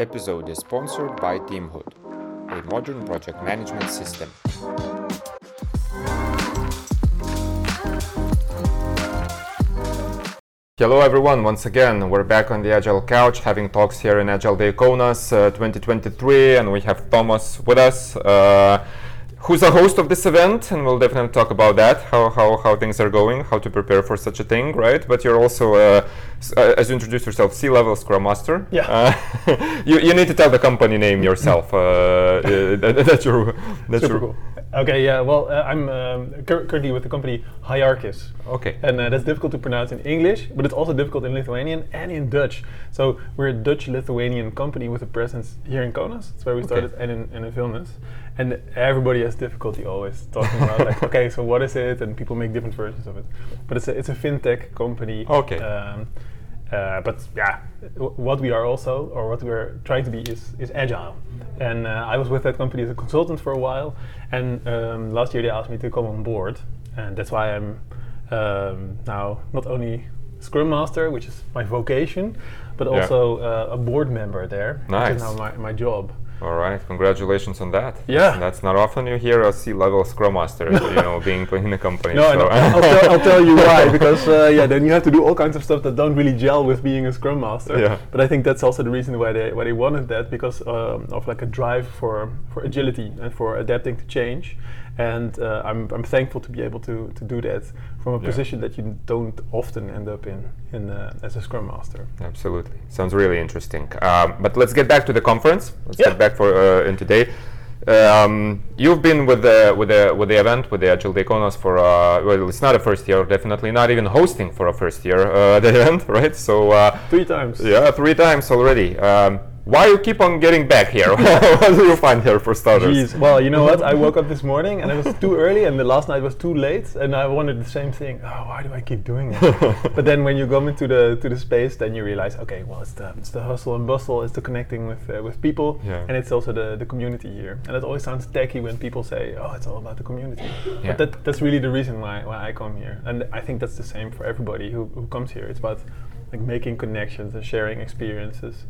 episode is sponsored by Teamhood, a modern project management system. Hello everyone, once again, we're back on the Agile Couch having talks here in Agile Day Kaunas uh, 2023 and we have Thomas with us. Uh, who's a host of this event, and we'll definitely talk about that, how, how, how things are going, how to prepare for such a thing, right? But you're also, uh, uh, as you introduced yourself, C-level Scrum Master. Yeah. Uh, you, you need to tell the company name yourself. Uh, that, that's your. That's Super your, cool. Okay, yeah. Well, uh, I'm um, cur- currently with the company Hierarchis, Okay. and uh, that's difficult to pronounce in English, but it's also difficult in Lithuanian and in Dutch. So we're a Dutch-Lithuanian company with a presence here in Kaunas. That's where we Okay. started, and in, and in Vilnius. And everybody has difficulty always talking about like, okay, so what is it? And people make different versions of it. But it's a it's a fintech company. Okay. Um, uh, but yeah, what we are also, or what we're trying to be, is is agile. And uh, I was with that company as a consultant for a while, and um, last year they asked me to come on board, and that's why I'm um, now not only Scrum Master, which is my vocation, but Yeah. also uh, a board member there, which Nice. is now my, my job. All right. Congratulations on that. Yeah. That's not often you hear a C-level Scrum Master, you know, being in a company. No, so- no I'll, tell, I'll tell you why. Because uh, yeah, then you have to do all kinds of stuff that don't really gel with being a Scrum Master. Yeah. But I think that's also the reason why they why they wanted that because um, of like a drive for for agility and for adapting to change. And uh, I'm I'm thankful to be able to to do that from a Yeah. position that you don't often end up in in uh, as a Scrum Master. Absolutely, sounds really interesting. Um, but let's get back to the conference. Let's Yeah. get back for uh, in today. Um, you've been with the with the with the event with the Agile Day Kaunas for uh, well, it's not a first year, definitely not even hosting for a first year uh, the event, right? So uh, Three times. yeah, three times already. Um, why do you keep on getting back here? what do you find here for starters? Jeez. Well, you know what? I woke up this morning and it was too early, and the last night was too late, and I wanted the same thing. Oh, why do I keep doing it? but then when you go into the to the space, then you realize, okay, well, it's the it's the hustle and bustle, it's the connecting with uh, with people, Yeah. and it's also the the community here. And it always sounds tacky when people say, oh, it's all about the community. Yeah. But that that's really the reason why why I come here, and I think that's the same for everybody who who comes here. It's about like making connections and sharing experiences,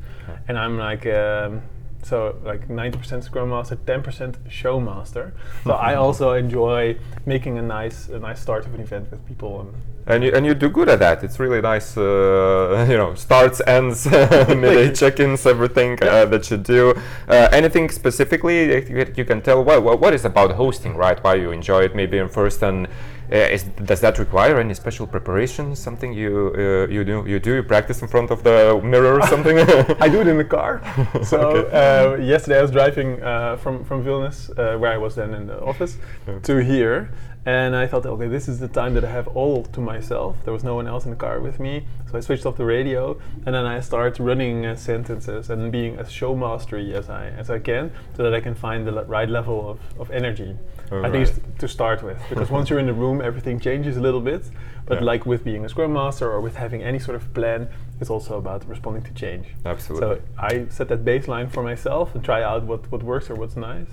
and I'm like. Um, so like 90% Scrum Master, 10% Show Master. So I also enjoy making a nice a nice start of an event with people. And And you, and you do good at that. It's really nice, uh, you know, starts, ends, midday check-ins, everything uh, that you do. Uh, anything specifically that you, can tell? What, what is about hosting, right? Why you enjoy it? Maybe in first, and is, does that require any special preparation? Something you uh, you do you do you practice in front of the mirror or something? I do it in the car. so Okay. uh, yesterday I was driving uh, from from Vilnius, uh, where I was then in the office, Yeah. to here, and I thought, okay, this is the time that I have all to myself. There was no one else in the car with me, so I switched off the radio, and then I start running uh, sentences and being as show mastery as I as I can, so that I can find the le- right level of, of energy. At Alright. least to start with, because once you're in the room, everything changes a little bit. But Yeah. like with being a scrum master or with having any sort of plan, it's also about responding to change. Absolutely. So I set that baseline for myself and try out what, what works or what's nice,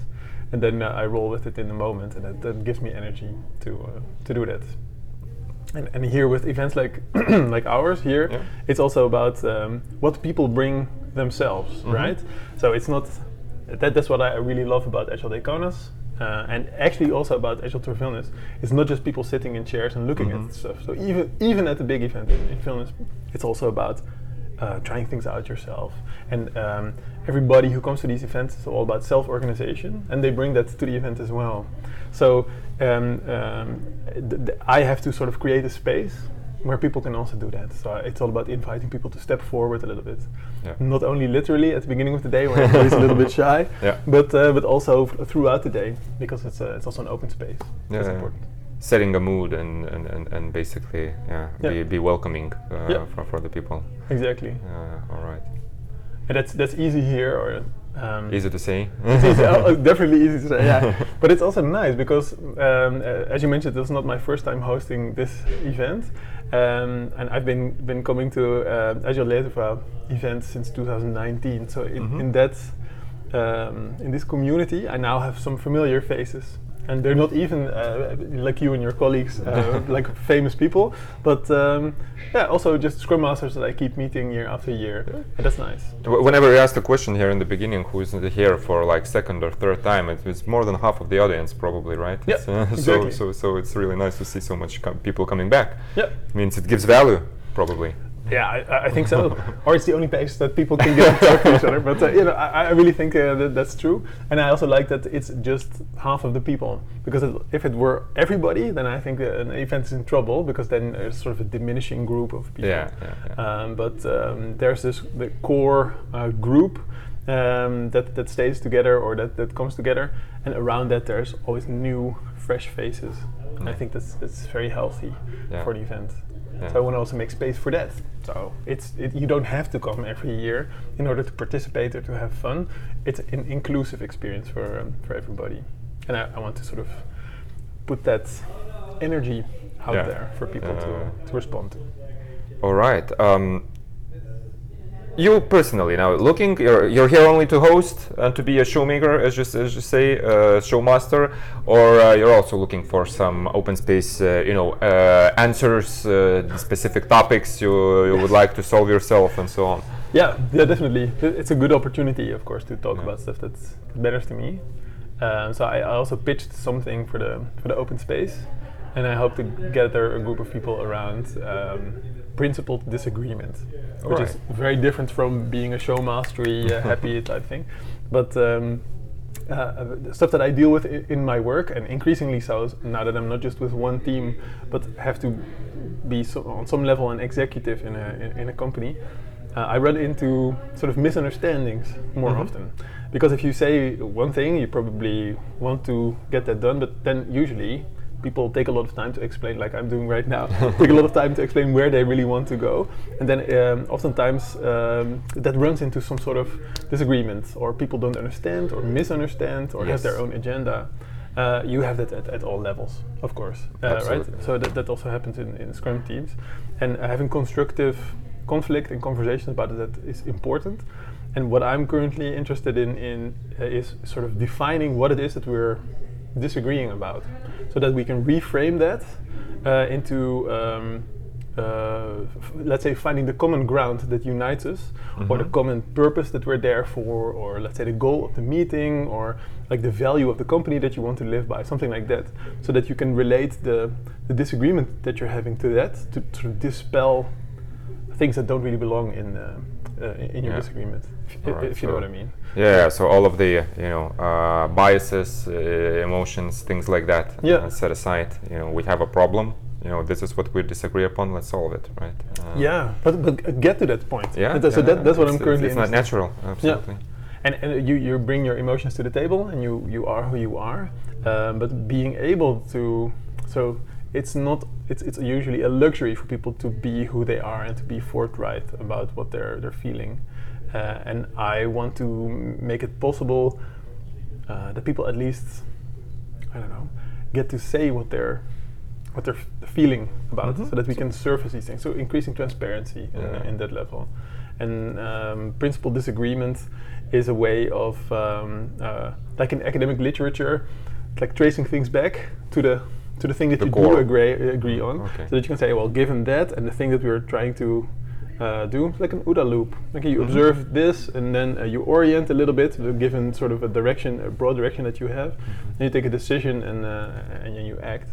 and then uh, I roll with it in the moment, and that, that gives me energy to uh, to do that. And, and here with events like like ours here, Yeah. it's also about um, what people bring themselves, Mhm. right? So it's not that, that's what I really love about Agile Day Kaunas. Uh, and actually also about Agile Tour Vilnius, it's not just people sitting in chairs and looking Mhm. at stuff. So even even at the big event in, in Vilnius, it's also about uh, trying things out yourself. And um, everybody who comes to these events is all about self-organization, and they bring that to the event as well. So um, um, th- th- I have to sort of create a space where people can also do that. So it's all about inviting people to step forward a little bit. Yeah. Not only literally at the beginning of the day when everybody's a little bit shy, Yeah. but uh, but also f- throughout the day because it's uh, it's also an open space. That's Yeah. important. Setting a mood and, and, and, and basically, yeah, Yeah. Be, be welcoming uh, Yeah. for, for the people. Exactly, Uh, all right. and that's that's easy here. Or um, Easy to say. it's easy, oh, oh, definitely easy to say, yeah. but it's also nice because, um, uh, as you mentioned, this is not my first time hosting this event, um, and I've been been coming to uh, Agile Lietuva events since 2019. So in, Mhm. in that, um, in this community, I now have some familiar faces, and they're not even uh, like you and your colleagues, uh, like famous people, but um, yeah, also just Scrum Masters that I keep meeting year after year. And that's nice. Whenever we ask the question here in the beginning, who is here for like second or third time, it, it's more than half of the audience, probably, right? Yeah, uh, exactly. So, so, so it's really nice to see so much com- people coming back. Yeah. Means it gives value, probably. Yeah, I- I, think so. or it's the only place that people can get to talk to each other. But uh, you know, I, I really think uh, that that's true, and I also like that it's just half of the people. Because it, if it were everybody, then I think uh, an event is in trouble because then there's sort of a diminishing group of people. Yeah, yeah, yeah. Um, but um, there's this the core uh, group um, that that stays together or that that comes together, and around that there's always new, fresh faces. And I Mm. think that's that's very healthy Yeah. for the event. Yeah. So I want to also make space for that. So it's it, you don't have to come every year in order to participate or to have fun. It's an inclusive experience for um, for everybody, and I, I want to sort of put that energy out Yeah. there for people to, to respond to. All right. Um, you personally now looking, you're, you're here only to host and to be a showmaker, as you, as you say, uh, showmaster, or uh, you're also looking for some open space, uh, you know, uh, answers, uh, specific topics you, you would like to solve yourself, and so on. Yeah, yeah, definitely. It's a good opportunity, of course, to talk Yeah. about stuff that's, that matters to me. Um, so I, I also pitched something for the for the open space, and I hope to gather a group of people around um, principled disagreement, which is very different from being a show mastery, uh, happy type thing. But um, uh, stuff that I deal with i- in my work, and increasingly so now that I'm not just with one team, but have to be so on some level an executive in a in, in a company. Uh, I run into sort of misunderstandings more Mhm. often because if you say one thing, you probably want to get that done, but then usually people take a lot of time to explain, like I'm doing right now, take a lot of time to explain where they really want to go, and then um, oftentimes um, that runs into some sort of disagreement, or people don't understand, or misunderstand, or have their own agenda. Uh, you have that at, at all levels, of course, uh, right? So that, that also happens in, in Scrum teams, and uh, having constructive conflict and conversations about it that is important. And what I'm currently interested in, in uh, is sort of defining what it is that we're disagreeing about, so that we can reframe that uh, into, um, uh, f- let's say, finding the common ground that unites us, or the Mhm. common purpose that we're there for, or let's say the goal of the meeting, or like the value of the company that you want to live by, something like that, so that you can relate the, the disagreement that you're having to that to of dispel things that don't really belong in uh, uh, in your Yeah. disagreement, if, Alright, if you know what I mean. Yeah, so all of the you know uh, biases, uh, emotions, things like that Yeah. set aside. You know, we have a problem. You know, this is what we disagree upon. Let's solve it, right? Uh, Yeah, but but get to that point. Yeah. So yeah, that, that's what I'm currently. It's, it's not natural. Absolutely. yeah. and, and you, you bring your emotions to the table and you, you are who you are um, but being able to so it's not it's, it's usually a luxury for people to be who they are and to be forthright about what they're they're feeling uh, and I want to make it possible uh, that people at least I don't know get to say what they're what they're feeling about Mhm. so that we can surface these things so increasing transparency in, Yeah. in that level and um, principal disagreement is a way of um, uh, like in academic literature like tracing things back to the to the thing that The you core. do agree agree on Okay. so that you can say well given that and the thing that we're trying to uh, do like an OODA loop like you Mhm. observe this and then uh, you orient a little bit given sort of a direction a broad direction that you have Mm-hmm. then you take a decision and uh, and then you act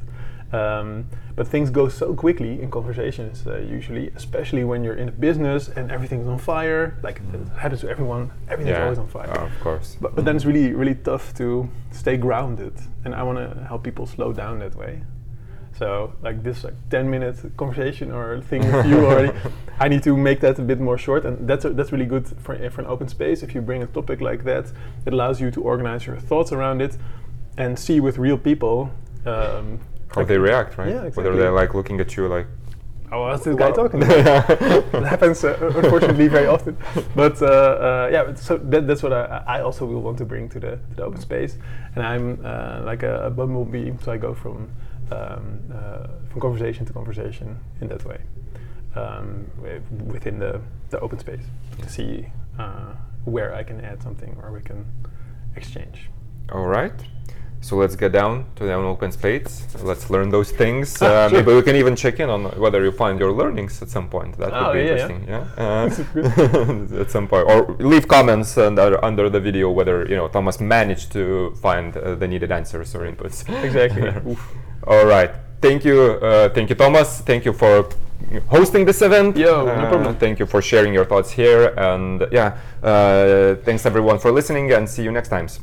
um, but things go so quickly in conversations uh, usually, especially when you're in a business and everything's on fire. Like it happens to everyone. Everything's Yeah. always on fire. of course. But, but then it's really really tough to stay grounded, and I want to help people slow down that way. So like this like 10 minute conversation or thing with you already, I need to make that a bit more short, and that's a, that's really good for for an open space. If you bring a topic like that, it allows you to organize your thoughts around it, and see with real people. Um, How like- they react, right? Yeah, exactly. Whether they're like looking at you like. Oh, that's this guy Wow. talking. that happens uh, unfortunately very often. But uh, uh, yeah, so that, that's what I, I also will want to bring to the, to the open space. And I'm uh, like a, a bumblebee, so I go from um, uh, from conversation to conversation in that way um, within the, the open space to see uh, where I can add something or we can exchange. All right. So let's get down to the open space. Let's learn those things. Uh, Ah, sure. Maybe we can even check in on whether you find your learnings at some point. That Oh, would be yeah, yeah. interesting. Yeah. Uh, at some point, or leave comments under, under the video whether you know Thomas managed to find uh, the needed answers or inputs. Exactly. All right. Thank you, uh, thank you, Thomas. Thank you for hosting this event. Yo, no Uh, problem. Thank you for sharing your thoughts here, and yeah, uh, thanks everyone for listening, and see you next times.